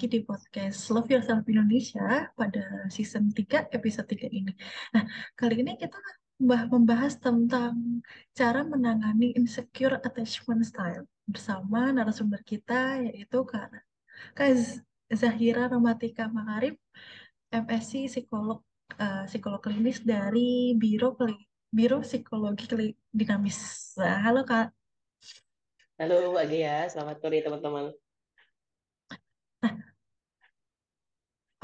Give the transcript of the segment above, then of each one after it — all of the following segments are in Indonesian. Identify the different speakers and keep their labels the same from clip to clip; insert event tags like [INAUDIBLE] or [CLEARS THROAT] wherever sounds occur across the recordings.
Speaker 1: lagi di podcast Love Yourself Indonesia pada season 3 episode 3 ini. Nah, kali ini kita membahas tentang cara menangani insecure attachment style bersama narasumber kita yaitu Kak, Kak Zahira Romatika Makarib, MSc Psikolog uh, Psikolog Klinis dari Biro Biro Psikologi Dinamis. Nah, halo Kak.
Speaker 2: Halo Mbak Gia, selamat sore teman-teman.
Speaker 1: Nah,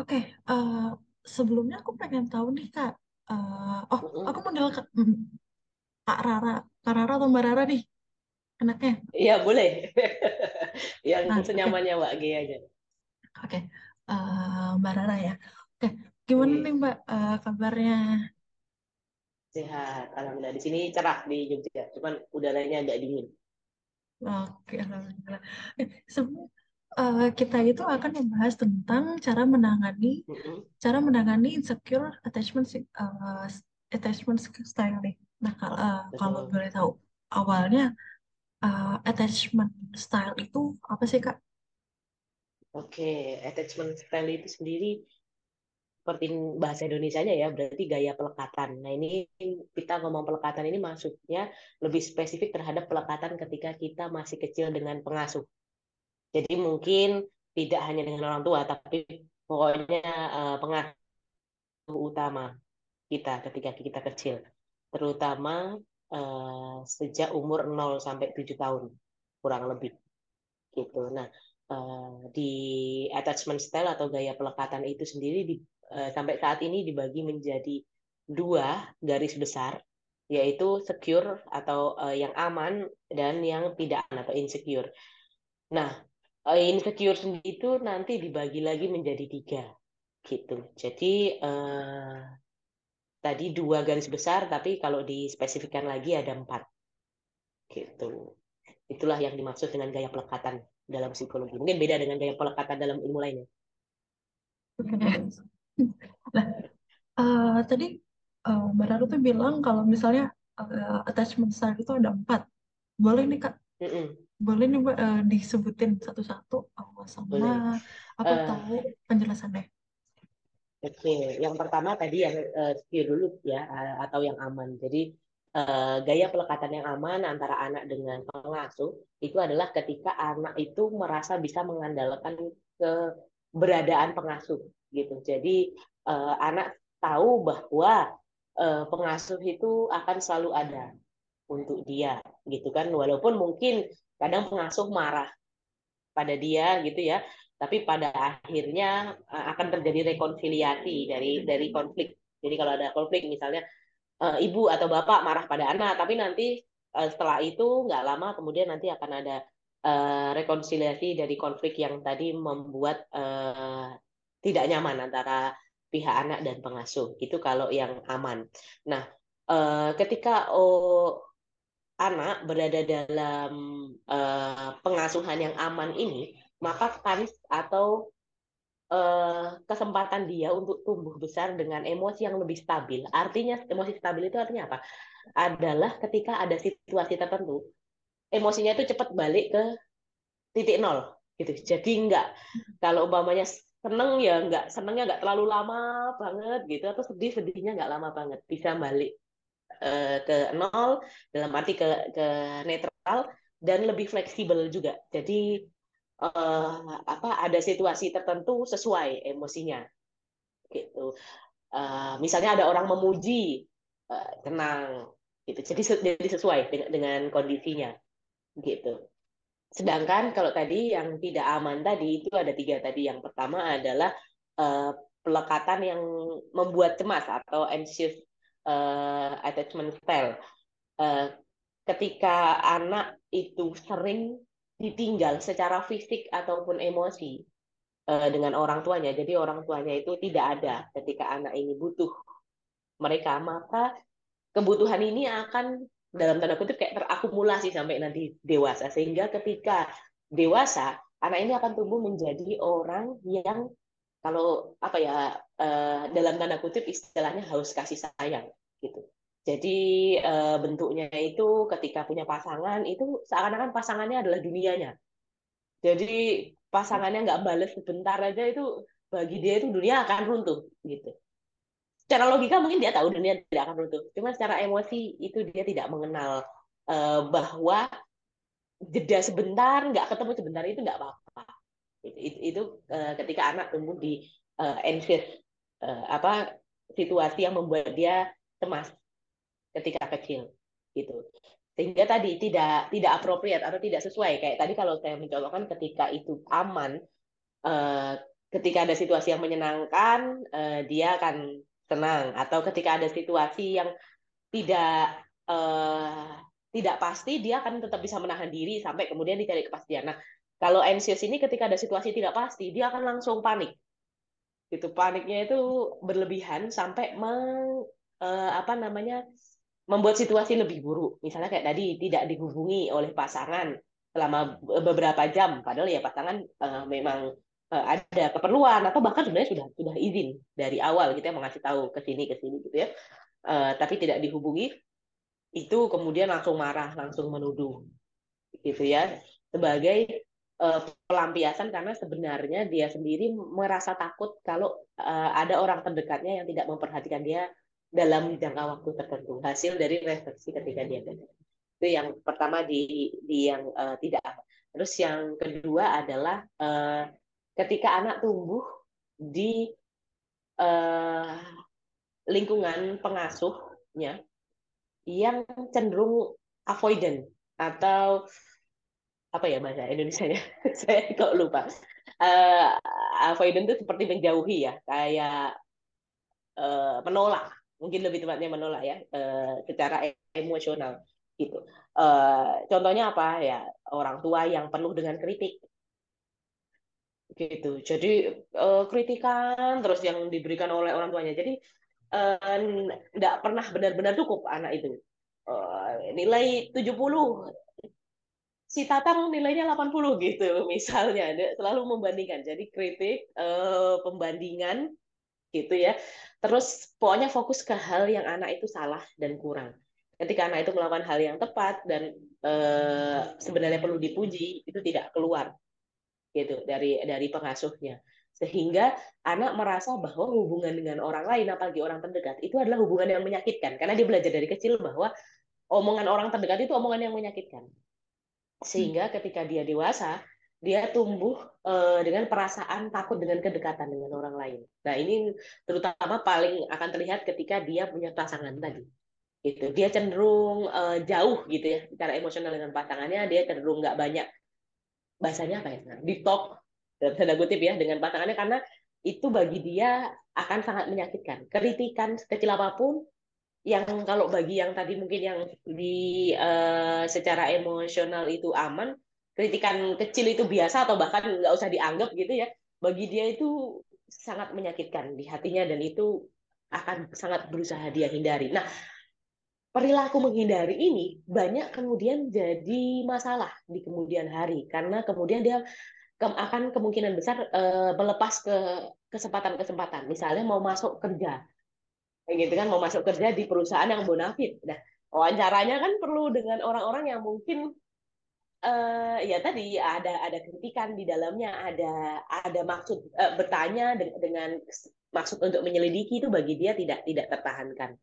Speaker 1: oke. uh, sebelumnya aku pengen tahu nih Kak. Uh, oh, aku model Kak, mm, Kak Rara, Kak Rara atau Mbak Rara nih? Anaknya?
Speaker 2: Iya boleh. [LAUGHS] Yang nah, senyamannya okay. Mbak G aja.
Speaker 1: Oke, okay. uh, eh, Mbak Rara ya. Oke, okay. gimana nih Mbak uh, kabarnya?
Speaker 2: Sehat, alhamdulillah. Di sini cerah di Jogja, cuman udaranya agak dingin.
Speaker 1: Oke, alhamdulillah. Eh, sebelum uh, kita itu akan membahas tentang cara menangani mm-hmm. cara menangani insecure attachment uh, attachment style nih. Nah, kalau uh, kalau boleh tahu awalnya uh, attachment style itu apa sih Kak?
Speaker 2: Oke, attachment style itu sendiri seperti bahasa Indonesia-nya ya, berarti gaya pelekatan. Nah, ini kita ngomong pelekatan ini maksudnya lebih spesifik terhadap pelekatan ketika kita masih kecil dengan pengasuh. Jadi mungkin tidak hanya dengan orang tua, tapi pokoknya uh, pengasuh utama kita ketika kita kecil. Terutama uh, sejak umur 0 sampai 7 tahun, kurang lebih. Gitu. Nah, uh, di attachment style atau gaya pelekatan itu sendiri di Eh, sampai saat ini dibagi menjadi dua garis besar, yaitu secure atau yang aman dan yang tidak aman atau insecure. Nah, uh, insecure sendiri itu nanti dibagi lagi menjadi tiga, gitu. Jadi uh, tadi dua garis besar, tapi kalau dispesifikkan lagi ada empat, gitu. Itulah yang dimaksud dengan gaya pelekatan dalam psikologi. Mungkin beda dengan gaya pelekatan dalam ilmu lainnya.
Speaker 1: Nah, uh, tadi uh, Mbak Rara tuh bilang kalau misalnya uh, attachment style itu ada empat. Boleh nih Kak? Mm -mm. Boleh nih Mbak uh, disebutin satu-satu sama Boleh. aku uh, tahu penjelasannya.
Speaker 2: Oke, yang pertama tadi yang uh, secure dulu ya atau yang aman. Jadi gaya pelekatan yang aman antara anak dengan pengasuh itu adalah ketika anak itu merasa bisa mengandalkan keberadaan pengasuh gitu. Jadi uh, anak tahu bahwa uh, pengasuh itu akan selalu ada untuk dia gitu kan walaupun mungkin kadang pengasuh marah pada dia gitu ya tapi pada akhirnya uh, akan terjadi rekonsiliasi dari dari konflik jadi kalau ada konflik misalnya uh, ibu atau bapak marah pada anak tapi nanti uh, setelah itu nggak lama kemudian nanti akan ada rekonsiliasi dari konflik yang tadi membuat tidak nyaman antara pihak anak dan pengasuh. Itu kalau yang aman. Nah, eh, ketika oh, anak berada dalam eh, pengasuhan yang aman ini, maka kanis atau eh, kesempatan dia untuk tumbuh besar dengan emosi yang lebih stabil. Artinya emosi stabil itu artinya apa? Adalah ketika ada situasi tertentu, emosinya itu cepat balik ke titik nol gitu. Jadi enggak kalau umpamanya seneng ya nggak senengnya nggak terlalu lama banget gitu atau sedih sedihnya nggak lama banget bisa balik uh, ke nol dalam arti ke ke netral dan lebih fleksibel juga. Jadi uh, apa ada situasi tertentu sesuai emosinya. Gitu. Uh, misalnya ada orang memuji uh, tenang gitu. Jadi jadi sesuai dengan dengan kondisinya. Gitu. Sedangkan kalau tadi yang tidak aman tadi itu ada tiga tadi. Yang pertama adalah uh, pelekatan yang membuat cemas atau anxious uh, attachment style. Uh, ketika anak itu sering ditinggal secara fisik ataupun emosi uh, dengan orang tuanya, jadi orang tuanya itu tidak ada ketika anak ini butuh mereka, maka kebutuhan ini akan dalam tanda kutip kayak terakumulasi sampai nanti dewasa sehingga ketika dewasa anak ini akan tumbuh menjadi orang yang kalau apa ya uh, dalam tanda kutip istilahnya haus kasih sayang gitu. Jadi uh, bentuknya itu ketika punya pasangan itu seakan-akan pasangannya adalah dunianya. Jadi pasangannya nggak bales sebentar aja itu bagi dia itu dunia akan runtuh gitu. Secara logika mungkin dia tahu dunia tidak akan runtuh. Cuma secara emosi itu dia tidak mengenal uh, bahwa jeda sebentar nggak ketemu sebentar itu nggak apa-apa itu, itu, itu uh, ketika anak tumbuh di uh, anxious uh, apa situasi yang membuat dia cemas ketika kecil gitu. Sehingga tadi tidak tidak appropriate atau tidak sesuai. Kayak tadi kalau saya mencontohkan ketika itu aman uh, ketika ada situasi yang menyenangkan uh, dia akan tenang atau ketika ada situasi yang tidak uh, tidak pasti dia akan tetap bisa menahan diri sampai kemudian dicari kepastian. Nah, kalau anxious ini ketika ada situasi tidak pasti, dia akan langsung panik. Itu paniknya itu berlebihan sampai meng, uh, apa namanya membuat situasi lebih buruk. Misalnya kayak tadi tidak dihubungi oleh pasangan selama beberapa jam, padahal ya pasangan uh, memang uh, ada keperluan atau bahkan sebenarnya sudah sudah izin dari awal kita gitu mengasih tahu ke sini ke sini gitu ya. Uh, tapi tidak dihubungi itu kemudian langsung marah, langsung menuduh, gitu ya, sebagai uh, pelampiasan karena sebenarnya dia sendiri merasa takut kalau uh, ada orang terdekatnya yang tidak memperhatikan dia dalam jangka waktu tertentu. Hasil dari refleksi ketika dia ada. Itu yang pertama di, di yang uh, tidak. Terus yang kedua adalah uh, ketika anak tumbuh di uh, lingkungan pengasuhnya yang cenderung avoidant atau apa ya bahasa Indonesia-nya? [LAUGHS] Saya kok lupa. Uh, avoidant itu seperti menjauhi ya, kayak uh, menolak, mungkin lebih tepatnya menolak ya, uh, secara emosional gitu. Uh, contohnya apa ya? Orang tua yang penuh dengan kritik gitu. Jadi uh, kritikan terus yang diberikan oleh orang tuanya. Jadi nggak uh, pernah benar-benar cukup anak itu. Uh, nilai 70 si Tatang nilainya 80 gitu misalnya. Dia selalu membandingkan. Jadi kritik uh, pembandingan gitu ya. Terus pokoknya fokus ke hal yang anak itu salah dan kurang. Ketika anak itu melakukan hal yang tepat dan uh, sebenarnya perlu dipuji itu tidak keluar gitu dari dari pengasuhnya. Sehingga anak merasa bahwa hubungan dengan orang lain apalagi orang terdekat itu adalah hubungan yang menyakitkan. Karena dia belajar dari kecil bahwa omongan orang terdekat itu omongan yang menyakitkan sehingga ketika dia dewasa dia tumbuh uh, dengan perasaan takut dengan kedekatan dengan orang lain. Nah ini terutama paling akan terlihat ketika dia punya pasangan tadi. Itu dia cenderung uh, jauh gitu ya secara emosional dengan pasangannya. Dia cenderung nggak banyak bahasanya apa ya? Di talk tanda kutip ya dengan pasangannya karena itu bagi dia akan sangat menyakitkan. Kritikan sekecil apa pun yang kalau bagi yang tadi mungkin yang di uh, secara emosional itu aman, kritikan kecil itu biasa atau bahkan nggak usah dianggap gitu ya. Bagi dia itu sangat menyakitkan di hatinya dan itu akan sangat berusaha dia hindari. Nah, perilaku menghindari ini banyak kemudian jadi masalah di kemudian hari karena kemudian dia akan kemungkinan besar uh, melepas ke kesempatan-kesempatan. Misalnya mau masuk kerja, kayak gitu kan mau masuk kerja di perusahaan yang bonafit. Nah, wawancaranya kan perlu dengan orang-orang yang mungkin uh, ya tadi ada ada kritikan di dalamnya, ada ada maksud uh, bertanya dengan, dengan maksud untuk menyelidiki itu bagi dia tidak tidak tertahankan.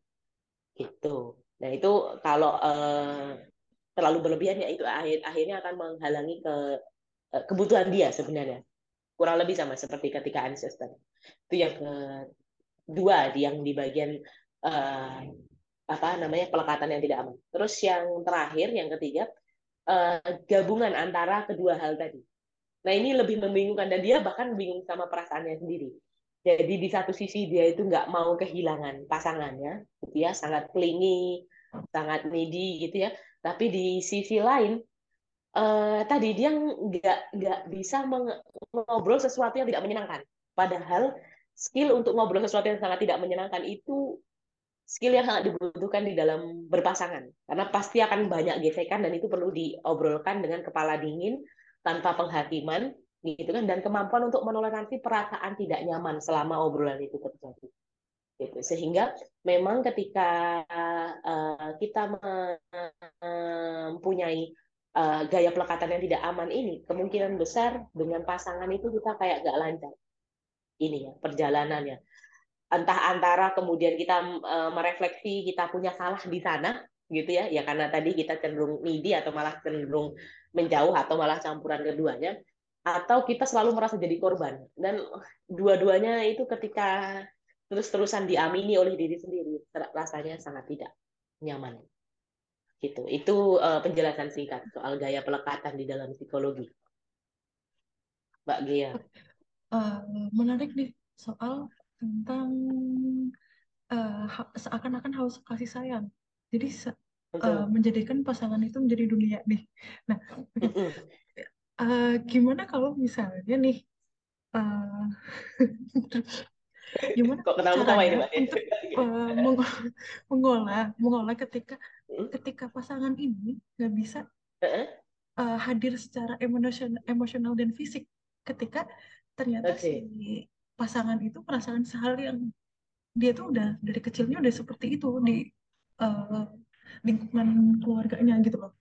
Speaker 2: Gitu. Nah, itu kalau uh, terlalu berlebihan ya itu akhir akhirnya akan menghalangi ke kebutuhan dia sebenarnya kurang lebih sama seperti ketika ancestor itu yang kedua yang di bagian uh, apa namanya pelekatan yang tidak aman. Terus yang terakhir yang ketiga uh, gabungan antara kedua hal tadi. Nah ini lebih membingungkan dan dia bahkan bingung sama perasaannya sendiri. Jadi di satu sisi dia itu nggak mau kehilangan pasangannya gitu ya sangat clingy sangat needy gitu ya. Tapi di sisi lain uh, tadi dia nggak nggak bisa ngobrol sesuatu yang tidak menyenangkan. Padahal skill untuk ngobrol sesuatu yang sangat tidak menyenangkan itu skill yang sangat dibutuhkan di dalam berpasangan. Karena pasti akan banyak gesekan dan itu perlu diobrolkan dengan kepala dingin tanpa penghakiman gitu kan dan kemampuan untuk menoleransi perasaan tidak nyaman selama obrolan itu terjadi. Gitu. Sehingga memang ketika uh, kita mempunyai uh, gaya pelekatan yang tidak aman ini, kemungkinan besar dengan pasangan itu kita kayak gak lancar. Ini ya perjalanannya. Entah antara kemudian kita uh, merefleksi kita punya salah di sana, gitu ya, ya karena tadi kita cenderung needy atau malah cenderung menjauh atau malah campuran keduanya, atau kita selalu merasa jadi korban. Dan dua-duanya itu ketika terus-terusan diamini oleh diri sendiri, rasanya sangat tidak nyaman. Gitu. Itu uh, penjelasan singkat soal gaya pelekatan di dalam psikologi. Mbak Gia
Speaker 1: uh, menarik nih soal tentang uh, seakan-akan haus kasih sayang. Jadi uh, menjadikan pasangan itu menjadi dunia nih. Nah uh, gimana kalau misalnya nih uh, [LAUGHS] gimana Kok caranya ini, untuk uh, mengolah mengolah ketika hmm? ketika pasangan ini nggak bisa uh, hadir secara emosional emosional dan fisik. Ketika ternyata okay. si pasangan itu merasakan hal yang dia tuh udah dari kecilnya udah seperti itu di uh, lingkungan keluarganya gitu loh.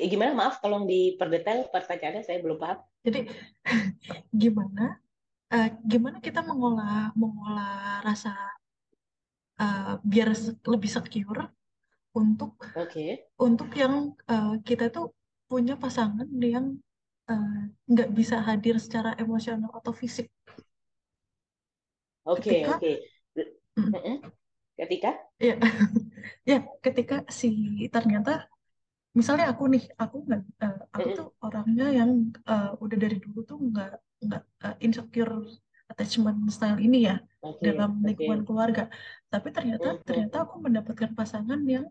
Speaker 2: Gimana maaf tolong diperdetail pertanyaannya saya belum paham.
Speaker 1: Jadi [LAUGHS] gimana uh, gimana kita mengolah mengolah rasa uh, biar lebih secure untuk
Speaker 2: okay.
Speaker 1: untuk yang uh, kita tuh punya pasangan yang nggak uh, bisa hadir secara emosional atau fisik.
Speaker 2: Oke okay, oke. Okay. Mm, ketika?
Speaker 1: Ya, [LAUGHS] ya ketika si ternyata misalnya aku nih aku nggak uh, aku tuh orangnya yang uh, udah dari dulu tuh nggak nggak uh, insecure attachment style ini ya okay, dalam lingkungan okay. keluarga. Tapi ternyata mm-hmm. ternyata aku mendapatkan pasangan yang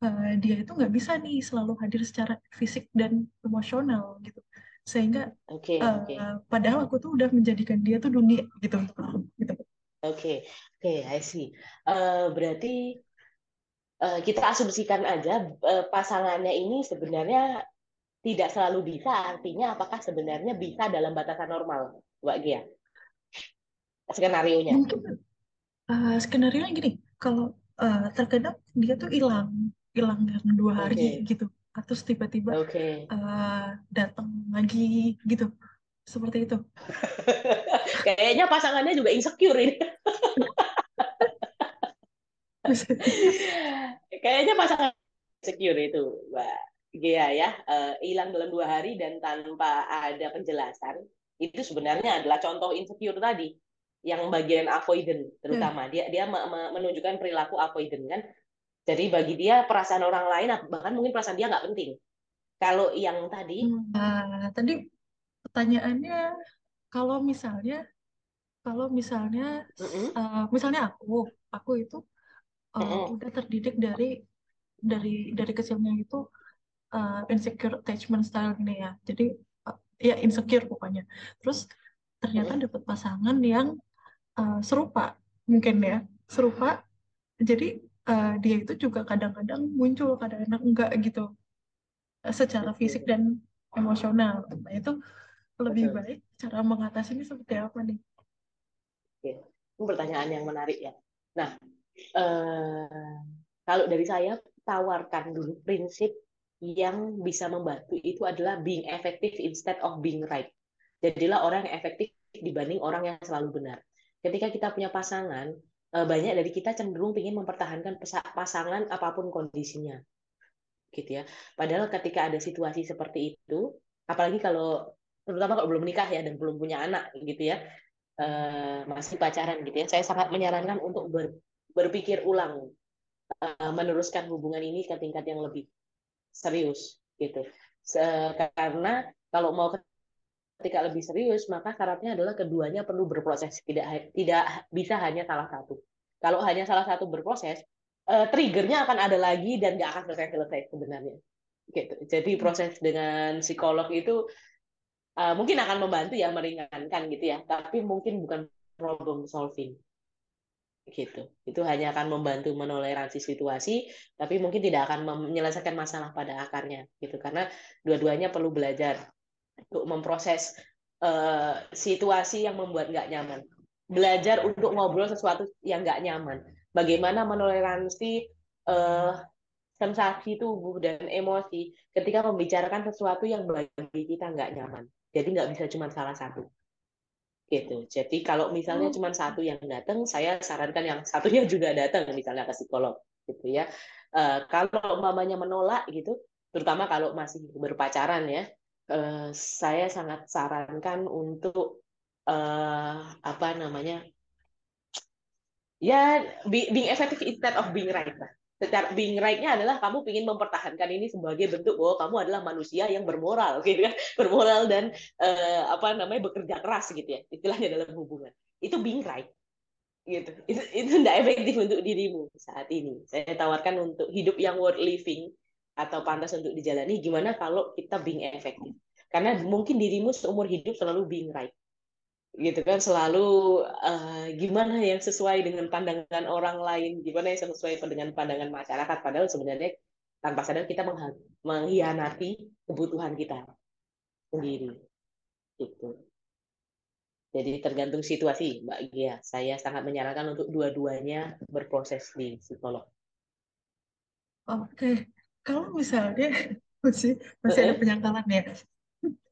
Speaker 1: uh, dia itu nggak bisa nih selalu hadir secara fisik dan emosional gitu. Sehingga okay, uh, okay. padahal aku tuh udah menjadikan dia tuh dunia gitu. gitu.
Speaker 2: Oke, okay. oke, okay, I see. Uh, berarti uh, kita asumsikan aja uh, pasangannya ini sebenarnya tidak selalu bisa, artinya apakah sebenarnya bisa dalam batasan normal, Mbak Gia? Skenario-nya.
Speaker 1: Mungkin uh, skenario gini, kalau uh, terkadang dia tuh hilang, hilang dua hari okay. gitu, atau tiba-tiba okay. uh, datang lagi gitu, seperti itu. [LAUGHS]
Speaker 2: Kayaknya pasangannya juga insecure ini. [LAUGHS] Kayaknya pasangan insecure itu, Mbak Iya ya, uh, hilang dalam dua hari dan tanpa ada penjelasan, itu sebenarnya adalah contoh insecure tadi, yang bagian avoidant terutama. Hmm. Dia dia menunjukkan perilaku avoidant kan. Jadi bagi dia perasaan orang lain, bahkan mungkin perasaan dia nggak penting. Kalau yang tadi,
Speaker 1: uh, tadi pertanyaannya, kalau misalnya, kalau misalnya, uh -uh. Uh, misalnya aku, aku itu uh, uh -uh. udah terdidik dari dari dari kecilnya itu uh, insecure attachment style gini ya jadi uh, ya insecure pokoknya terus ternyata dapat pasangan yang uh, serupa mungkin ya serupa jadi uh, dia itu juga kadang-kadang muncul kadang-kadang enggak gitu secara fisik dan emosional nah itu lebih Betul. baik cara mengatasi ini seperti apa nih?
Speaker 2: Oke, itu pertanyaan yang menarik ya. Nah, eh, kalau dari saya tawarkan dulu prinsip yang bisa membantu itu adalah being effective instead of being right. Jadilah orang yang efektif dibanding orang yang selalu benar. Ketika kita punya pasangan, eh, banyak dari kita cenderung ingin mempertahankan pasangan apa pun kondisinya. Gitu ya. Padahal ketika ada situasi seperti itu, apalagi kalau terutama kalau belum menikah ya dan belum punya anak gitu ya, eh, masih pacaran gitu ya, saya sangat menyarankan untuk berpikir ulang eh, meneruskan hubungan ini ke tingkat yang lebih serius gitu. Karena kalau mau ketika lebih serius maka syaratnya adalah keduanya perlu berproses tidak tidak bisa hanya salah satu. Kalau hanya salah satu berproses, uh, triggernya akan ada lagi dan nggak akan selesai-selesai sebenarnya. Gitu. Jadi proses dengan psikolog itu uh, mungkin akan membantu ya meringankan gitu ya, tapi mungkin bukan problem solving gitu. Itu hanya akan membantu menoleransi situasi, tapi mungkin tidak akan menyelesaikan masalah pada akarnya, gitu. Karena dua-duanya perlu belajar untuk memproses uh, situasi yang membuat nggak nyaman, belajar untuk ngobrol sesuatu yang nggak nyaman, bagaimana menoleransi uh, sensasi tubuh dan emosi ketika membicarakan sesuatu yang bagi kita nggak nyaman. Jadi nggak bisa cuma salah satu. Gitu. Jadi kalau misalnya cuma satu yang datang, saya sarankan yang satunya juga datang, misalnya ke psikolog, gitu ya. Uh, kalau mamanya menolak gitu, terutama kalau masih berpacaran ya, uh, saya sangat sarankan untuk uh, apa namanya ya being effective instead of being right lah. Secara being right-nya adalah kamu ingin mempertahankan ini sebagai bentuk bahwa kamu adalah manusia yang bermoral [LAUGHS] gitu kan, bermoral dan uh, apa namanya bekerja keras gitu ya, istilahnya dalam hubungan. Itu being right gitu. Itu itu tidak efektif untuk dirimu saat ini. Saya tawarkan untuk hidup yang worth living atau pantas untuk dijalani gimana kalau kita being efektif. Karena mungkin dirimu seumur hidup selalu being right. Gitu kan selalu uh, gimana yang sesuai dengan pandangan orang lain gimana yang sesuai dengan pandangan masyarakat. Padahal sebenarnya tanpa sadar kita mengkhianati kebutuhan kita sendiri. Gitu. Jadi tergantung situasi mbak Gia. Saya sangat menyarankan untuk dua-duanya berproses di psikolog.
Speaker 1: Oke kalau misalnya [LAUGHS] masih masih ada penyangkalan ya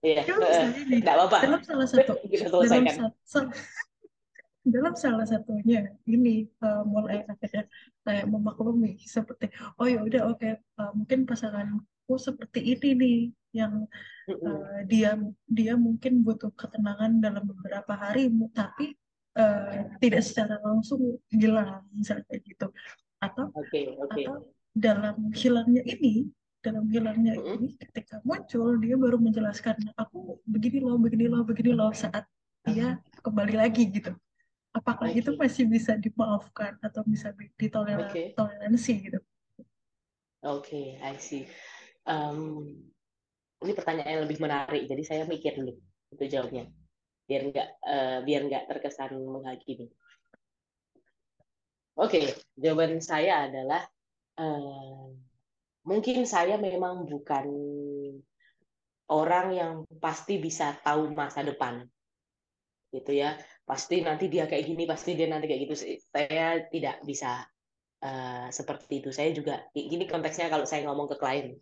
Speaker 2: Iya. Tidak apa-apa.
Speaker 1: Dalam salah satu, dalam, dalam salah satunya ini uh, mulai akhirnya kayak memaklumi seperti oh ya udah oke okay, uh, mungkin pasanganku seperti ini nih yang uh, dia dia mungkin butuh ketenangan dalam beberapa hari tapi uh, tidak secara langsung hilang misalnya kayak gitu atau
Speaker 2: okay, okay.
Speaker 1: atau dalam hilangnya ini dalam hilangnya ini ketika muncul dia baru menjelaskan aku begini loh begini loh begini loh saat dia kembali lagi gitu. Apakah okay. itu masih bisa dimaafkan atau bisa ditoleransi okay. gitu?
Speaker 2: Oke okay, I see. Um, ini pertanyaan yang lebih menarik jadi saya mikir dulu untuk jawabnya biar nggak uh, biar nggak terkesan menghakimi. Oke okay, jawaban saya adalah mungkin saya memang bukan orang yang pasti bisa tahu masa depan gitu ya. Pasti nanti dia kayak gini pasti dia nanti kayak gitu. Saya tidak bisa uh, seperti itu. Saya juga gini konteksnya kalau saya ngomong ke klien.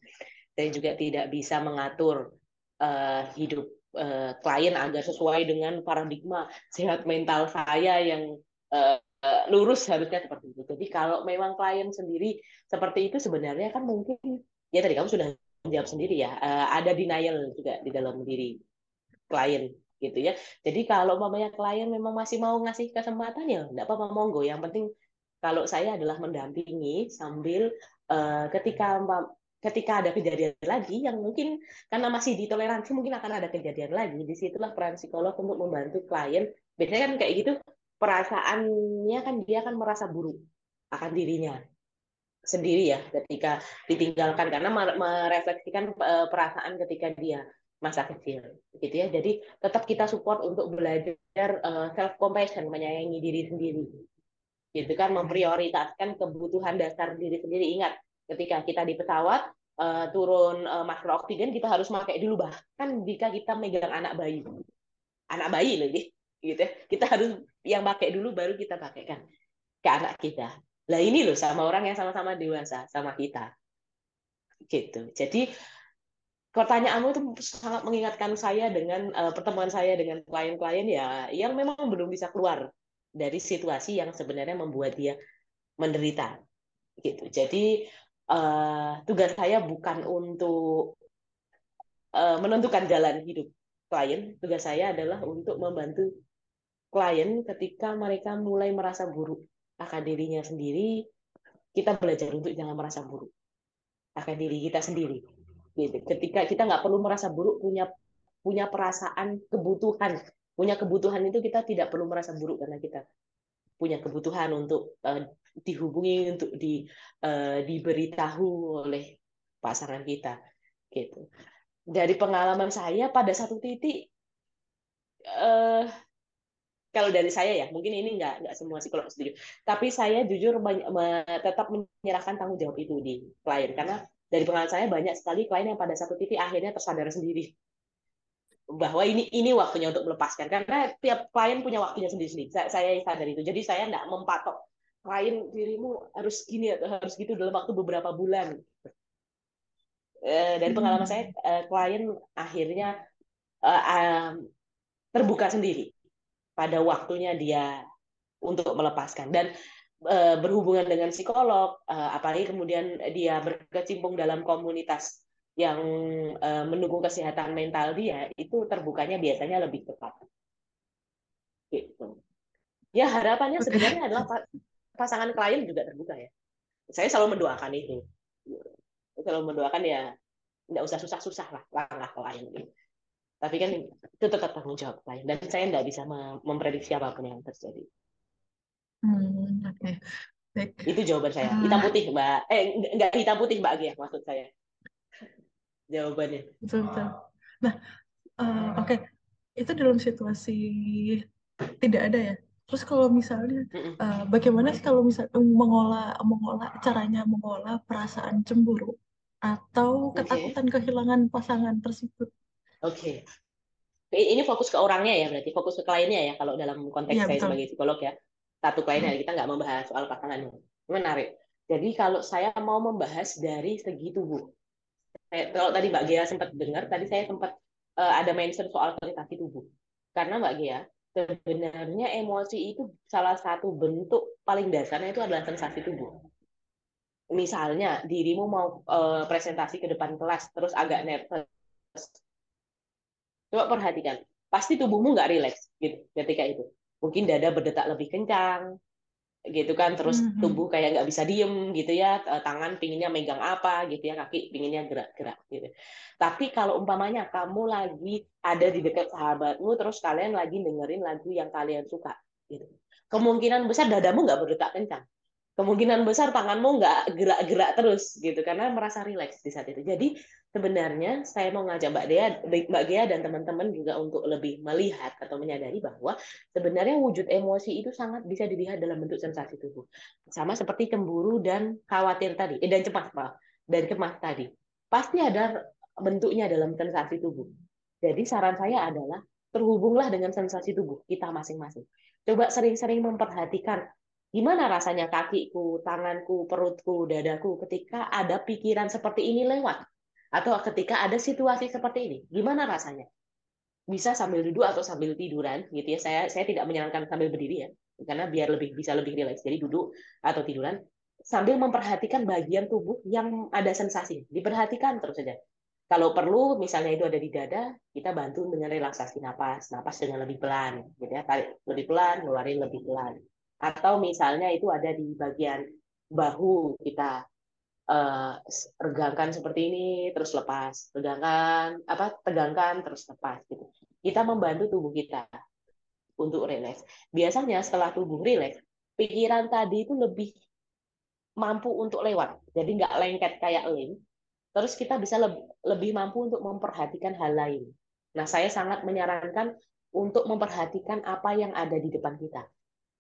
Speaker 2: Saya juga tidak bisa mengatur uh, hidup uh, klien agar sesuai dengan paradigma sehat mental saya yang uh, lurus harusnya seperti itu. Jadi kalau memang klien sendiri seperti itu sebenarnya kan mungkin ya tadi kamu sudah menjawab sendiri ya uh, ada denial juga di dalam diri klien gitu ya. Jadi kalau mamanya klien memang masih mau ngasih kesempatan ya enggak apa-apa monggo. Yang penting kalau saya adalah mendampingi sambil uh, ketika ketika ada kejadian lagi yang mungkin karena masih ditoleransi mungkin akan ada kejadian lagi di situlah peran psikolog untuk membantu klien biasanya kan kayak gitu perasaannya kan dia akan merasa buruk akan dirinya sendiri ya ketika ditinggalkan karena merefleksikan eh, perasaan ketika dia masa kecil gitu ya jadi tetap kita support untuk belajar eh, self compassion menyayangi diri sendiri gitu kan memprioritaskan kebutuhan dasar diri sendiri ingat ketika kita di pesawat eh, turun masker oksigen kita harus pakai dulu bahkan jika kita megang anak bayi anak bayi loh gitu ya. kita harus yang pakai dulu baru kita pakaikan ke anak kita. Lah ini loh sama orang yang sama-sama dewasa sama kita. Gitu. Jadi pertanyaanmu itu sangat mengingatkan saya dengan uh, pertemuan saya dengan klien-klien ya yang memang belum bisa keluar dari situasi yang sebenarnya membuat dia menderita. Gitu. Jadi uh, tugas saya bukan untuk uh, menentukan jalan hidup klien. Tugas saya adalah untuk membantu klien ketika mereka mulai merasa buruk akan dirinya sendiri, kita belajar untuk jangan merasa buruk akan diri kita sendiri. Gitu. Ketika kita nggak perlu merasa buruk, punya punya perasaan kebutuhan, punya kebutuhan itu kita tidak perlu merasa buruk karena kita punya kebutuhan untuk uh, dihubungi, untuk di uh, diberitahu oleh pasangan kita, gitu. Dari pengalaman saya pada satu titik uh, kalau dari saya ya mungkin ini nggak nggak semua psikolog setuju. Tapi saya jujur banyak, tetap menyerahkan tanggung jawab itu di klien. Karena dari pengalaman saya banyak sekali klien yang pada satu titik akhirnya tersadar sendiri. Bahwa ini ini waktunya untuk melepaskan. Karena tiap klien punya waktunya sendiri-sendiri. Saya, saya sadar itu. Jadi saya nggak mempatok klien dirimu harus gini atau harus gitu dalam waktu beberapa bulan. dari pengalaman saya,
Speaker 1: Hmm.
Speaker 2: klien akhirnya terbuka sendiri pada waktunya dia untuk melepaskan dan berhubungan dengan psikolog, apalagi kemudian dia berkecimpung dalam komunitas yang mendukung kesehatan mental dia, itu terbukanya biasanya lebih cepat. Gitu. Ya harapannya sebenarnya adalah pasangan klien juga terbuka ya. Saya selalu mendoakan itu. Selalu mendoakan ya nggak usah susah-susah lah langkah klien. Gitu. Tapi kan itu tetap tanggung jawab klien dan saya nggak bisa memprediksi apa pun yang terjadi.
Speaker 1: Hmm, oke. Okay. Baik.
Speaker 2: Itu jawaban saya. Hitam putih, Mbak. Eh, nggak hitam putih, Mbak Gia, maksud saya. Jawabannya.
Speaker 1: Betul, betul. Nah, uh, oke. Okay. Itu dalam situasi tidak ada ya. Terus kalau misalnya, uh, bagaimana sih kalau misalnya mengolah, mengolah caranya mengolah perasaan cemburu atau ketakutan okay. kehilangan pasangan tersebut?
Speaker 2: Oke. Okay. Ini fokus ke orangnya ya, berarti fokus ke kliennya ya, kalau dalam konteks ya, saya betul. sebagai psikolog ya satu kliennya kita nggak membahas soal pasangannya menarik jadi kalau saya mau membahas dari segi tubuh kalau tadi Mbak Gia sempat dengar tadi saya sempat uh, ada mention soal sensasi tubuh karena Mbak Gia sebenarnya emosi itu salah satu bentuk paling dasarnya itu adalah sensasi tubuh misalnya dirimu mau uh, presentasi ke depan kelas terus agak nervous coba perhatikan pasti tubuhmu nggak rileks gitu ketika itu. Mungkin dada berdetak lebih kencang gitu kan terus mm-hmm. tubuh kayak nggak bisa diem gitu ya tangan pinginnya megang apa gitu ya kaki pinginnya gerak-gerak gitu. Tapi kalau umpamanya kamu lagi ada di dekat sahabatmu terus kalian lagi dengerin lagu yang kalian suka gitu. Kemungkinan besar dadamu nggak berdetak kencang. Kemungkinan besar tanganmu nggak gerak-gerak terus gitu karena merasa rileks di saat itu. Jadi sebenarnya saya mau ngajak Mbak Dea, Mbak Gea dan teman-teman juga untuk lebih melihat atau menyadari bahwa sebenarnya wujud emosi itu sangat bisa dilihat dalam bentuk sensasi tubuh. Sama seperti cemburu dan khawatir tadi, eh, dan cemas, Pak, dan cemas tadi. Pasti ada bentuknya dalam sensasi tubuh. Jadi saran saya adalah terhubunglah dengan sensasi tubuh kita masing-masing. Coba sering-sering memperhatikan gimana rasanya kakiku, tanganku, perutku, dadaku ketika ada pikiran seperti ini lewat atau ketika ada situasi seperti ini, gimana rasanya? Bisa sambil duduk atau sambil tiduran, gitu ya. Saya saya tidak menyarankan sambil berdiri ya, karena biar lebih bisa lebih rileks. Jadi duduk atau tiduran sambil memperhatikan bagian tubuh yang ada sensasi. Diperhatikan terus saja. Kalau perlu, misalnya itu ada di dada, kita bantu dengan relaksasi napas, napas dengan lebih pelan, gitu ya. Tarik lebih pelan, ngeluarin lebih pelan. Atau misalnya itu ada di bagian bahu kita uh, regangkan seperti ini terus lepas. Regangkan apa tegangkan terus lepas gitu. Kita membantu tubuh kita untuk rileks. Biasanya setelah tubuh rileks pikiran tadi itu lebih mampu untuk lewat. Jadi nggak lengket kayak lem. Terus kita bisa lebih, lebih mampu untuk memperhatikan hal lain. Nah saya sangat menyarankan untuk memperhatikan apa yang ada di depan kita.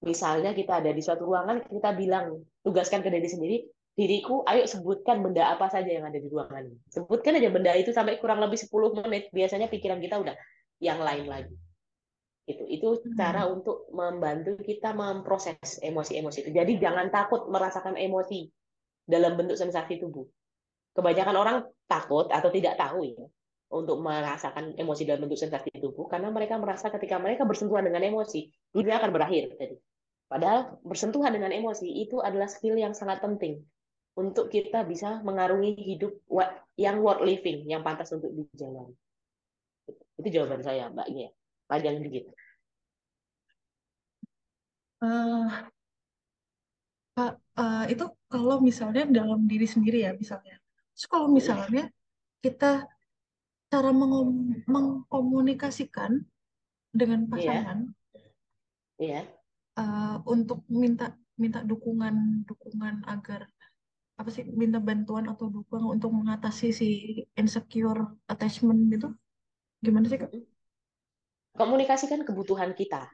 Speaker 2: Misalnya kita ada di suatu ruangan kita bilang tugaskan ke diri sendiri diriku, ayo sebutkan benda apa saja yang ada di ruangan ini. Sebutkan aja benda itu sampai kurang lebih 10 menit, biasanya pikiran kita udah yang lain lagi. Itu itu cara hmm. untuk membantu kita memproses emosi-emosi itu. Jadi jangan takut merasakan emosi dalam bentuk sensasi tubuh. Kebanyakan orang takut atau tidak tahu ya untuk merasakan emosi dalam bentuk sensasi tubuh karena mereka merasa ketika mereka bersentuhan dengan emosi, dunia akan berakhir. Jadi, padahal bersentuhan dengan emosi itu adalah skill yang sangat penting untuk kita bisa mengarungi hidup yang worth living, yang pantas untuk dijalani. Itu jawaban saya, Mbak Gia. Panjang dikit.
Speaker 1: Uh, Pak, uh, itu kalau misalnya dalam diri sendiri ya, misalnya. Terus kalau misalnya kita cara mengkomunikasikan dengan iya. pasangan,
Speaker 2: yeah. Yeah.
Speaker 1: Uh, untuk minta minta dukungan dukungan agar apa sih minta bantuan atau dukungan untuk mengatasi si insecure attachment gitu gimana sih kak?
Speaker 2: Komunikasikan kebutuhan kita,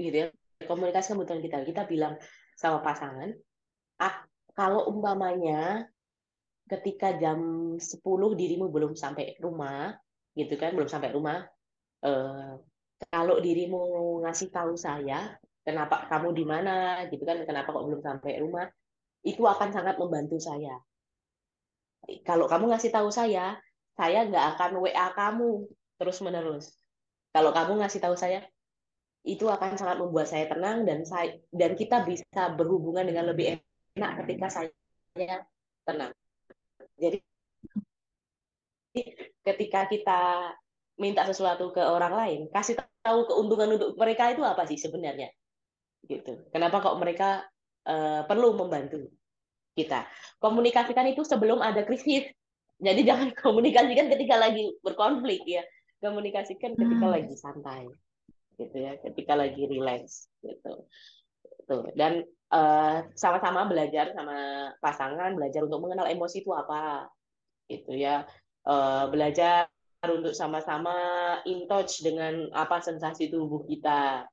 Speaker 2: gitu ya. Komunikasi kebutuhan kita. Kita bilang sama pasangan, ah kalau umpamanya ketika jam 10 dirimu belum sampai rumah, gitu kan, belum sampai rumah, eh, kalau dirimu ngasih tahu saya, kenapa kamu di mana gitu kan kenapa kok belum sampai rumah itu akan sangat membantu saya kalau kamu ngasih tahu saya saya nggak akan WA kamu terus menerus kalau kamu ngasih tahu saya itu akan sangat membuat saya tenang dan saya dan kita bisa berhubungan dengan lebih enak ketika saya tenang jadi ketika kita minta sesuatu ke orang lain, kasih tahu keuntungan untuk mereka itu apa sih sebenarnya? Gitu. Kenapa kok mereka uh, perlu membantu kita? Komunikasikan itu sebelum ada krisis. Jadi [LAUGHS] jangan komunikasikan ketika lagi berkonflik ya. Komunikasikan ketika hmm. lagi santai. Gitu ya, ketika lagi relax gitu. Tuh. Dan eh, sama-sama belajar sama pasangan, belajar untuk mengenal emosi itu apa. Gitu ya. Uh, belajar untuk sama-sama in touch dengan apa sensasi tubuh kita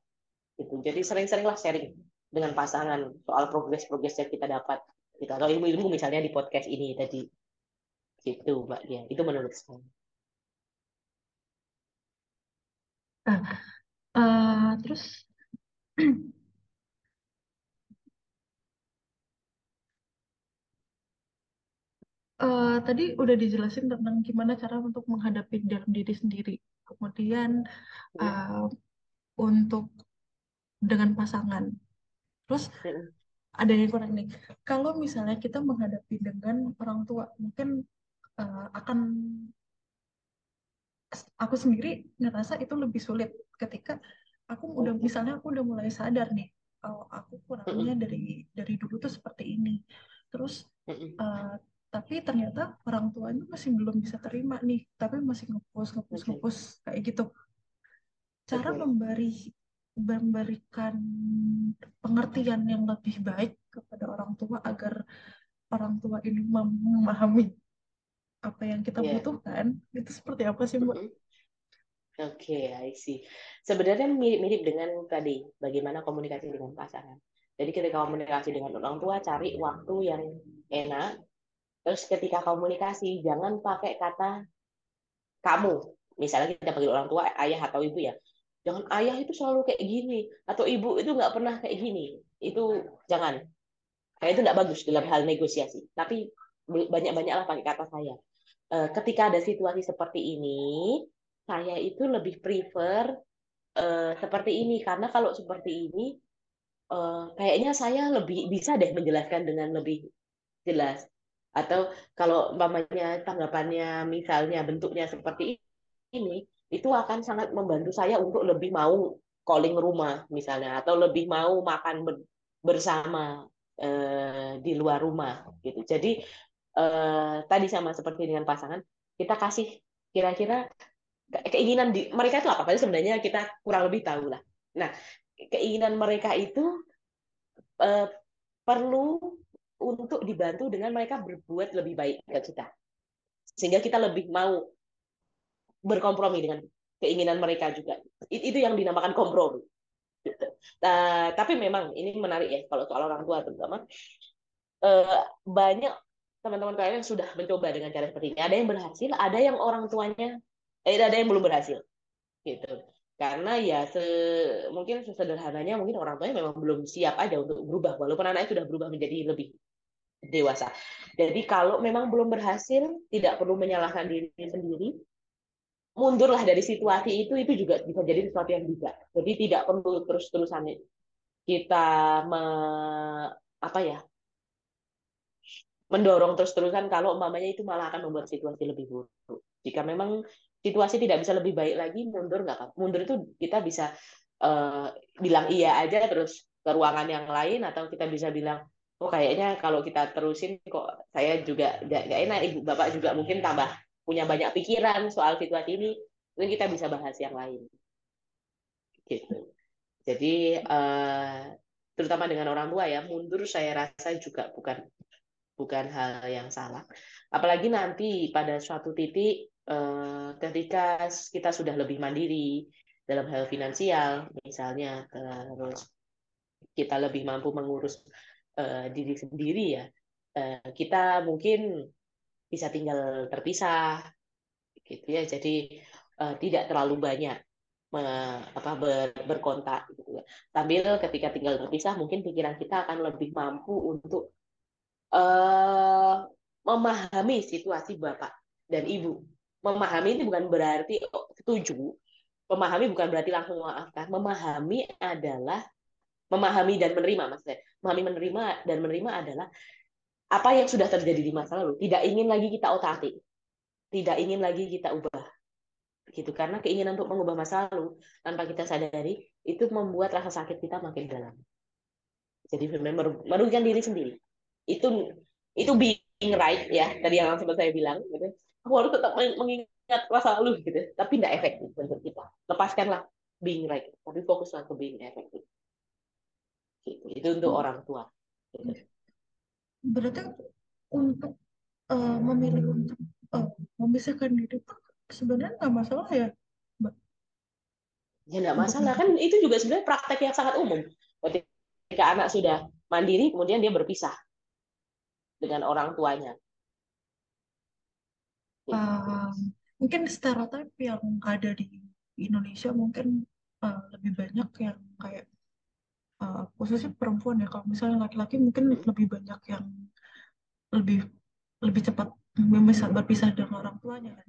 Speaker 2: gitu jadi sering-seringlah sharing dengan pasangan soal progres-progres yang kita dapat. Gitu. Atau ilmu-ilmu misalnya di podcast ini tadi. Gitu mbak ya itu menurut saya.
Speaker 1: Nah, uh, terus uh, [CLEARS THROAT] tadi udah dijelasin tentang gimana cara untuk menghadapi dalam diri sendiri. Kemudian uh, untuk dengan pasangan. Terus ada yang kurang nih. Kalau misalnya kita menghadapi dengan orang tua, mungkin uh, akan aku sendiri ngerasa itu lebih sulit ketika aku udah misalnya aku udah mulai sadar nih kalau aku kurangnya dari dari dulu tuh seperti ini. Terus uh, tapi ternyata orang tuanya masih belum bisa terima nih tapi masih ngepus ngepus ngepus kayak gitu. Cara memberi memberikan pengertian yang lebih baik kepada orang tua agar orang tua ini memahami apa yang kita yeah. butuhkan itu seperti apa sih mbak?
Speaker 2: Oke, okay, I see. Sebenarnya mirip-mirip dengan tadi bagaimana komunikasi dengan pasangan. Jadi ketika komunikasi dengan orang tua cari waktu yang enak Terus ketika komunikasi jangan pakai kata kamu. Misalnya kita panggil orang tua ayah atau ibu ya. Jangan ayah itu selalu kayak gini atau ibu itu nggak pernah kayak gini. Itu jangan. Kayak itu nggak bagus dalam hal negosiasi. Tapi banyak-banyaklah pakai kata saya. Eh, ketika ada situasi seperti ini, saya itu lebih prefer uh, seperti ini karena kalau seperti ini uh, kayaknya saya lebih bisa deh menjelaskan dengan lebih jelas atau kalau umpamanya tanggapannya misalnya bentuknya seperti ini itu akan sangat membantu saya untuk lebih mau calling rumah misalnya atau lebih mau makan bersama eh, di luar rumah gitu jadi eh, tadi sama seperti dengan pasangan kita kasih kira-kira keinginan di mereka itu apa? Padahal sebenarnya kita kurang lebih tahu lah. Nah, keinginan mereka itu eh, perlu untuk dibantu dengan mereka berbuat lebih baik ke kita. Sehingga kita lebih mau berkompromi dengan keinginan mereka juga. Itu yang dinamakan kompromi. Nah, tapi memang ini menarik ya kalau soal orang tua terutama eh, banyak teman-teman kalian yang sudah mencoba dengan cara seperti ini. Ada yang berhasil, ada yang orang tuanya, eh, ada yang belum berhasil, gitu. Karena ya se, mungkin sesederhananya mungkin orang tuanya memang belum siap aja untuk berubah, walaupun anaknya sudah berubah menjadi lebih dewasa. Jadi kalau memang belum berhasil, tidak perlu menyalahkan diri sendiri. Mundurlah dari situasi itu, itu juga bisa jadi sesuatu yang bisa. Jadi tidak perlu terus-terusan kita me, apa ya mendorong terus-terusan kalau umpamanya itu malah akan membuat situasi lebih buruk. Jika memang situasi tidak bisa lebih baik lagi, mundur nggak. Mundur itu kita bisa uh, bilang iya aja terus ke ruangan yang lain atau kita bisa bilang oh kayaknya kalau kita terusin kok saya juga gak, gak enak ibu bapak juga mungkin tambah punya banyak pikiran soal situasi ini mungkin kita bisa bahas yang lain. Gitu. Jadi uh, terutama dengan orang tua ya mundur saya rasa juga bukan bukan hal yang salah. Apalagi nanti pada suatu titik uh, ketika kita sudah lebih mandiri dalam hal finansial misalnya terus kita lebih mampu mengurus uh, diri sendiri ya kita mungkin bisa tinggal terpisah gitu ya jadi uh, tidak terlalu banyak me, apa ber, berkontak gitu. Sambil ketika tinggal terpisah, mungkin pikiran kita akan lebih mampu untuk uh, memahami situasi bapak dan ibu. Memahami itu bukan berarti oh, setuju. Memahami bukan berarti langsung memaafkan. Memahami adalah memahami dan menerima maksudnya. Memahami menerima dan menerima adalah apa yang sudah terjadi di masa lalu. Tidak ingin lagi kita otak tidak ingin lagi kita ubah. Gitu karena keinginan untuk mengubah masa lalu tanpa kita sadari itu membuat rasa sakit kita makin dalam. Jadi memang merugikan diri sendiri. Itu itu being right ya. Tadi yang sempat saya bilang gitu. Aku harus tetap mengingat masa lalu gitu. Tapi tidak efektif untuk kita. Lepaskanlah being right. Tapi fokuslah ke being efektif gitu. itu untuk orang tua gitu
Speaker 1: berarti untuk uh, memilih untuk uh, memisahkan diri itu sebenarnya nggak masalah ya mbak?
Speaker 2: Ya nggak masalah. Kan itu juga sebenarnya praktek yang sangat umum. Ketika anak sudah mandiri kemudian dia berpisah dengan orang tuanya.
Speaker 1: Uh, mungkin stereotip yang ada di Indonesia mungkin uh, lebih banyak yang kayak uh, khususnya perempuan ya kalau misalnya laki-laki mungkin hmm. lebih banyak yang lebih lebih cepat bisa berpisah dengan orang tuanya kan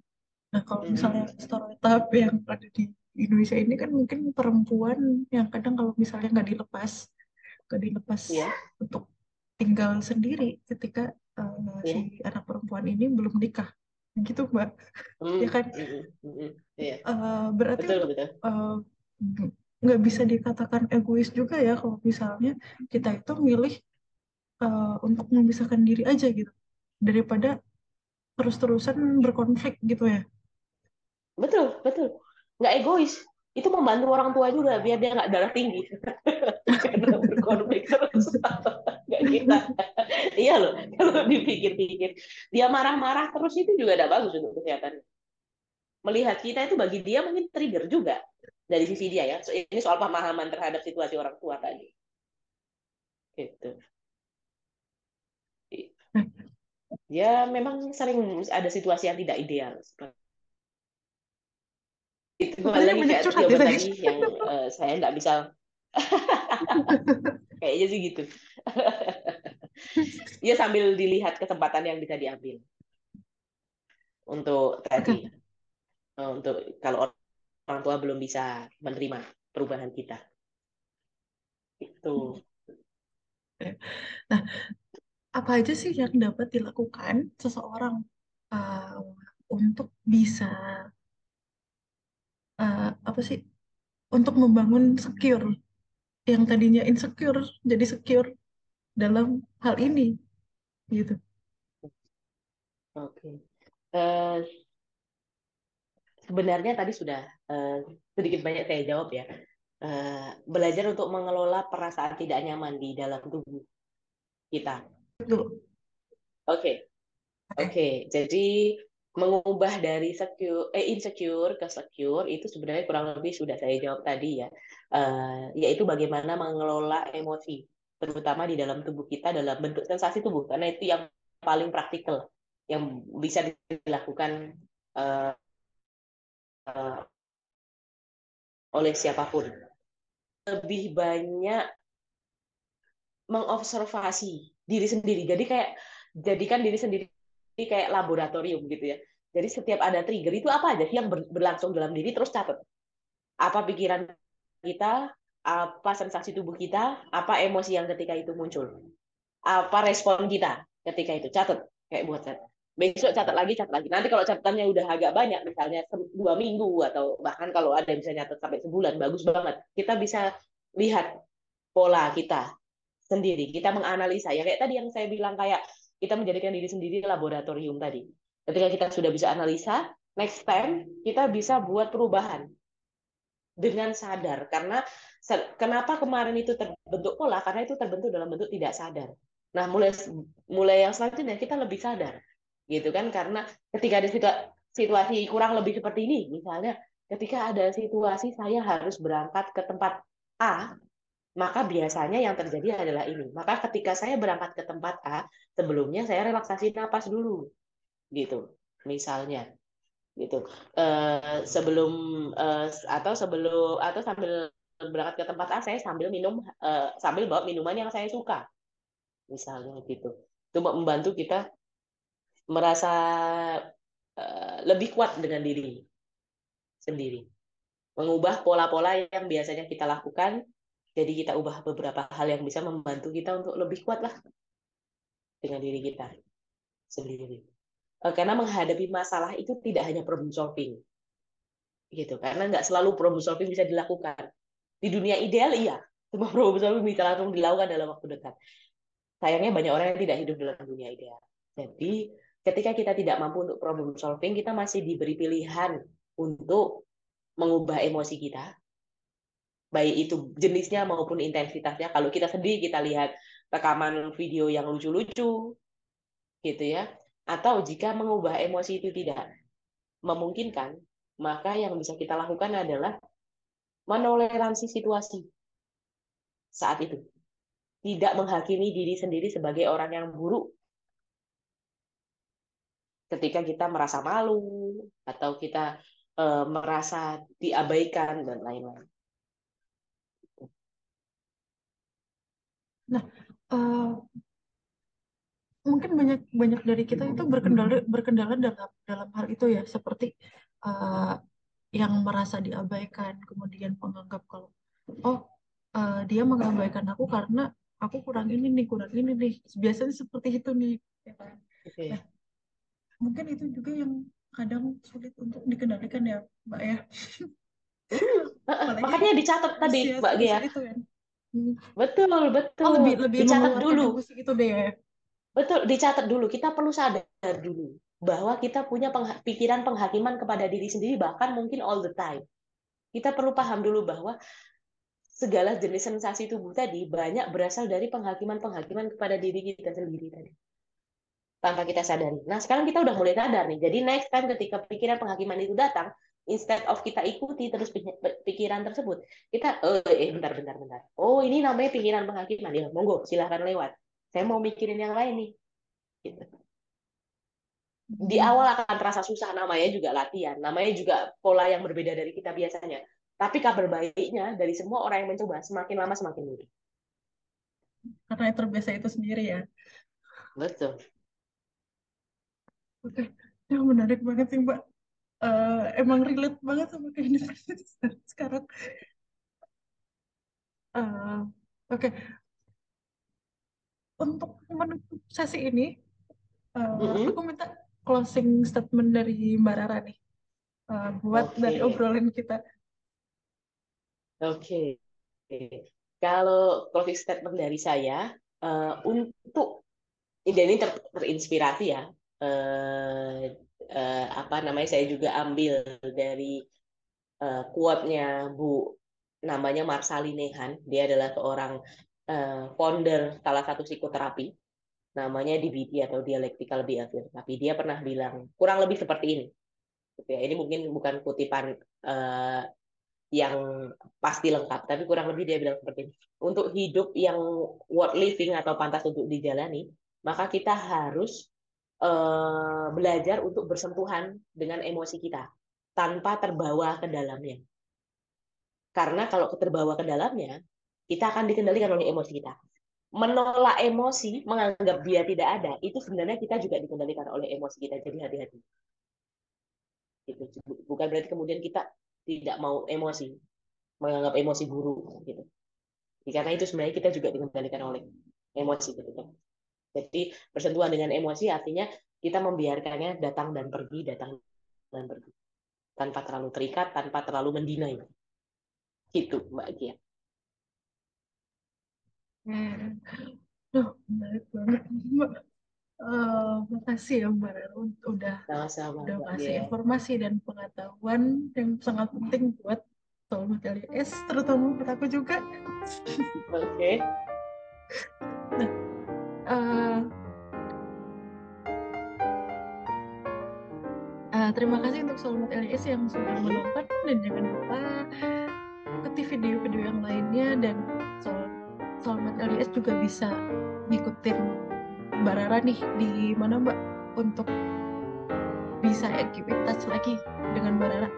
Speaker 1: nah kalau hmm. misalnya stereotip yang ada di Indonesia ini kan mungkin perempuan yang kadang kalau misalnya nggak dilepas nggak dilepas yeah. untuk tinggal sendiri ketika uh, yeah. si anak perempuan ini belum nikah gitu mbak mm, ya kan mm, mm, yeah. uh, berarti betul, betul. Uh, nggak bisa dikatakan egois juga ya kalau misalnya kita itu milih uh, untuk memisahkan diri aja gitu. Daripada terus-terusan berkonflik gitu ya.
Speaker 2: Betul betul. Nggak egois. Itu membantu orang tua juga biar dia nggak darah tinggi. [LAUGHS] Karena berkonflik terus. [LAUGHS] Nggak kita. Iya loh kalau dipikir-pikir. Dia marah-marah terus itu juga tidak bagus untuk kesehatan. Melihat kita itu bagi dia mungkin trigger juga dari sisi dia ya. So, ini soal pemahaman terhadap situasi orang tua tadi. Gitu. Ya memang sering ada situasi yang tidak ideal. Itu lagi kayak jawaban tadi yang uh, saya nggak bisa. [LAUGHS] Kayaknya sih gitu. ya sambil dilihat kesempatan yang bisa diambil untuk tadi untuk kalau orang tua belum bisa menerima perubahan kita. Itu.
Speaker 1: Nah, apa aja sih yang dapat dilakukan seseorang uh, untuk bisa uh, apa sih untuk membangun secure yang tadinya insecure jadi secure dalam hal ini gitu.
Speaker 2: Oke. Okay. Uh, eh, sebenarnya tadi sudah uh, sedikit banyak saya jawab ya. Uh, belajar untuk mengelola perasaan tidak nyaman di dalam tubuh kita. Oke, okay. oke. Okay. Jadi mengubah dari secure, eh, insecure ke secure itu sebenarnya kurang lebih sudah saya jawab tadi ya, uh, yaitu bagaimana mengelola emosi, terutama di dalam tubuh kita dalam bentuk sensasi tubuh, karena itu yang paling praktikal, yang bisa dilakukan uh, uh, oleh siapa pun. Lebih banyak mengobservasi diri sendiri. Jadi kayak jadikan diri sendiri kayak laboratorium gitu ya. Jadi setiap ada trigger itu apa aja yang berlangsung dalam diri terus catat. Apa pikiran kita, apa sensasi tubuh kita, apa emosi yang ketika itu muncul. Apa respon kita ketika itu catat kayak buat catat besok catat lagi catat lagi. Nanti kalau catatannya udah agak banyak misalnya dua minggu atau bahkan kalau ada yang bisa nyatet sampai sebulan bagus banget. Kita bisa lihat pola kita sendiri. Kita menganalisa. Ya kayak tadi yang saya bilang kayak kita menjadikan diri sendiri laboratorium tadi. Ketika kita sudah bisa analisa next time kita bisa buat perubahan dengan sadar. Karena kenapa kemarin itu terbentuk pola? Karena itu terbentuk dalam bentuk tidak sadar. Nah mulai mulai yang selanjutnya kita lebih sadar gitu kan. Karena ketika ada situasi kurang lebih seperti ini misalnya ketika ada situasi saya harus berangkat ke tempat A maka biasanya yang terjadi adalah ini. Maka ketika saya berangkat ke tempat A sebelumnya saya relaksasi napas dulu gitu misalnya gitu. Uh, sebelum uh, atau sebelum atau sambil berangkat ke tempat A saya sambil minum uh, sambil bawa minuman yang saya suka misalnya gitu. Itu membantu kita merasa uh, lebih kuat dengan diri sendiri. Mengubah pola-pola yang biasanya kita lakukan jadi kita ubah beberapa hal yang bisa membantu kita untuk lebih kuat lah dengan diri kita sendiri. Eh, karena menghadapi masalah itu tidak hanya problem solving gitu. Karena nggak selalu problem solving bisa dilakukan. Di dunia ideal iya. Semua problem solving bisa langsung dilakukan dalam waktu dekat. Sayangnya banyak orang yang tidak hidup dalam dunia ideal. Jadi ketika kita tidak mampu untuk problem solving kita masih diberi pilihan untuk mengubah emosi kita baik itu jenisnya maupun intensitasnya. Kalau kita sedih kita lihat rekaman video yang lucu-lucu gitu ya. Atau jika mengubah emosi itu tidak memungkinkan maka yang bisa kita lakukan adalah menoleransi situasi saat itu. Tidak menghakimi diri sendiri sebagai orang yang buruk ketika kita merasa malu atau kita e, merasa diabaikan dan lain-lain.
Speaker 1: Nah, uh, mungkin banyak banyak dari kita itu berkendala berkendala dalam dalam hal itu ya, seperti uh, yang merasa diabaikan, kemudian menganggap kalau oh uh, dia mengabaikan aku karena aku kurang ini nih, kurang ini nih. Biasanya seperti itu nih. Ya kan? Okay. Nah, mungkin itu juga yang kadang sulit untuk dikendalikan ya mbak ya.
Speaker 2: Makanya dicatat tadi mbak Gia itu ya. Hmm. betul betul oh, lebih lebih dicatat dulu. itu deh ya. betul dicatat dulu. Kita perlu sadar dulu bahwa kita punya pengha pikiran penghakiman kepada diri sendiri bahkan mungkin all the time. Kita perlu paham dulu bahwa segala jenis sensasi tubuh tadi banyak berasal dari penghakiman-penghakiman kepada diri kita sendiri tadi tanpa kita sadari. Nah, sekarang kita udah mulai sadar nih. Jadi next time ketika pikiran penghakiman itu datang, instead of kita ikuti terus pikiran tersebut, kita oh, eh bentar bentar bentar. Oh, ini namanya pikiran penghakiman. Ya, monggo silahkan lewat. Saya mau mikirin yang lain nih. Gitu. Di hmm. awal akan terasa susah namanya juga latihan, namanya juga pola yang berbeda dari kita biasanya. Tapi kabar baiknya dari semua orang yang mencoba semakin lama semakin mudah.
Speaker 1: Karena terbiasa itu sendiri ya.
Speaker 2: Betul.
Speaker 1: Oke, yang menarik banget sih Mbak. Uh, emang relate banget sama kehidupan [LAUGHS] sekarang. Uh, Oke, okay. untuk menutup sesi ini, uh, mm -hmm. aku minta closing statement dari Mbak Rara nih, uh, buat okay. dari obrolan kita.
Speaker 2: Oke, okay. kalau closing statement dari saya, uh, untuk ini ter terinspirasi ya eh, eh, apa namanya saya juga ambil dari eh, quote-nya Bu namanya Marsali Nehan. Dia adalah seorang eh, founder salah satu psikoterapi namanya DBT atau dialectical behavior. Tapi dia pernah bilang kurang lebih seperti ini. Gitu ya. Ini mungkin bukan kutipan eh, yang pasti lengkap, tapi kurang lebih dia bilang seperti ini. Untuk hidup yang worth living atau pantas untuk dijalani, maka kita harus Eh, belajar untuk bersentuhan dengan emosi kita tanpa terbawa ke dalamnya. Karena kalau terbawa ke dalamnya, kita akan dikendalikan oleh emosi kita. Menolak emosi, menganggap dia tidak ada, itu sebenarnya kita juga dikendalikan oleh emosi kita. Jadi hati-hati. Gitu. Bukan berarti kemudian kita tidak mau emosi, menganggap emosi buruk. Gitu. Karena itu sebenarnya kita juga dikendalikan oleh emosi. Gitu. Jadi bersentuhan dengan emosi artinya kita membiarkannya datang dan pergi, datang dan pergi. Tanpa terlalu terikat, tanpa terlalu mendinai. Gitu, Mbak Gia.
Speaker 1: Hmm. Duh, menarik banget, Mbak. Uh, makasih ya Mbak Rero udah
Speaker 2: Sama-sama,
Speaker 1: udah kasih informasi dan pengetahuan yang sangat penting buat Soulmate LIS, terutama buat aku juga.
Speaker 2: Oke. Okay.
Speaker 1: Nah, terima kasih untuk Soulmate LIS yang sudah menonton dan jangan lupa ikuti video-video yang lainnya dan Soul Soulmate LIS juga bisa ngikutin Mbak Rara nih di mana Mbak untuk bisa aktivitas lagi dengan Mbak Rara.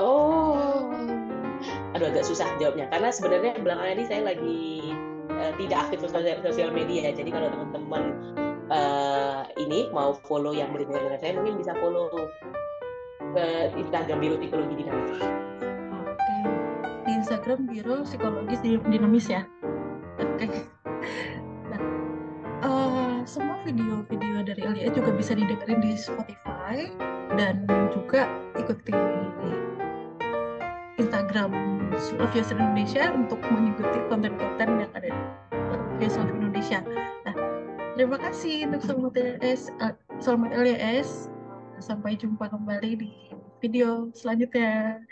Speaker 2: Oh, aduh agak susah jawabnya karena sebenarnya belakangan ini saya lagi uh, tidak aktif sosial media jadi kalau teman-teman uh, ini mau follow yang berhubungan dengan saya mungkin bisa follow ke Instagram Biro Psikologi Dinamis.
Speaker 1: Oke, di Instagram Biro Psikologis Dinamis ya. Oke. Nah, uh, semua video-video dari Elia juga bisa didengerin di Spotify dan juga ikuti Instagram Slovios Indonesia untuk mengikuti konten-konten yang ada di Slovios Indonesia. Terima kasih untuk Sobat LS, uh, Sobat LS. Sampai jumpa kembali di video selanjutnya.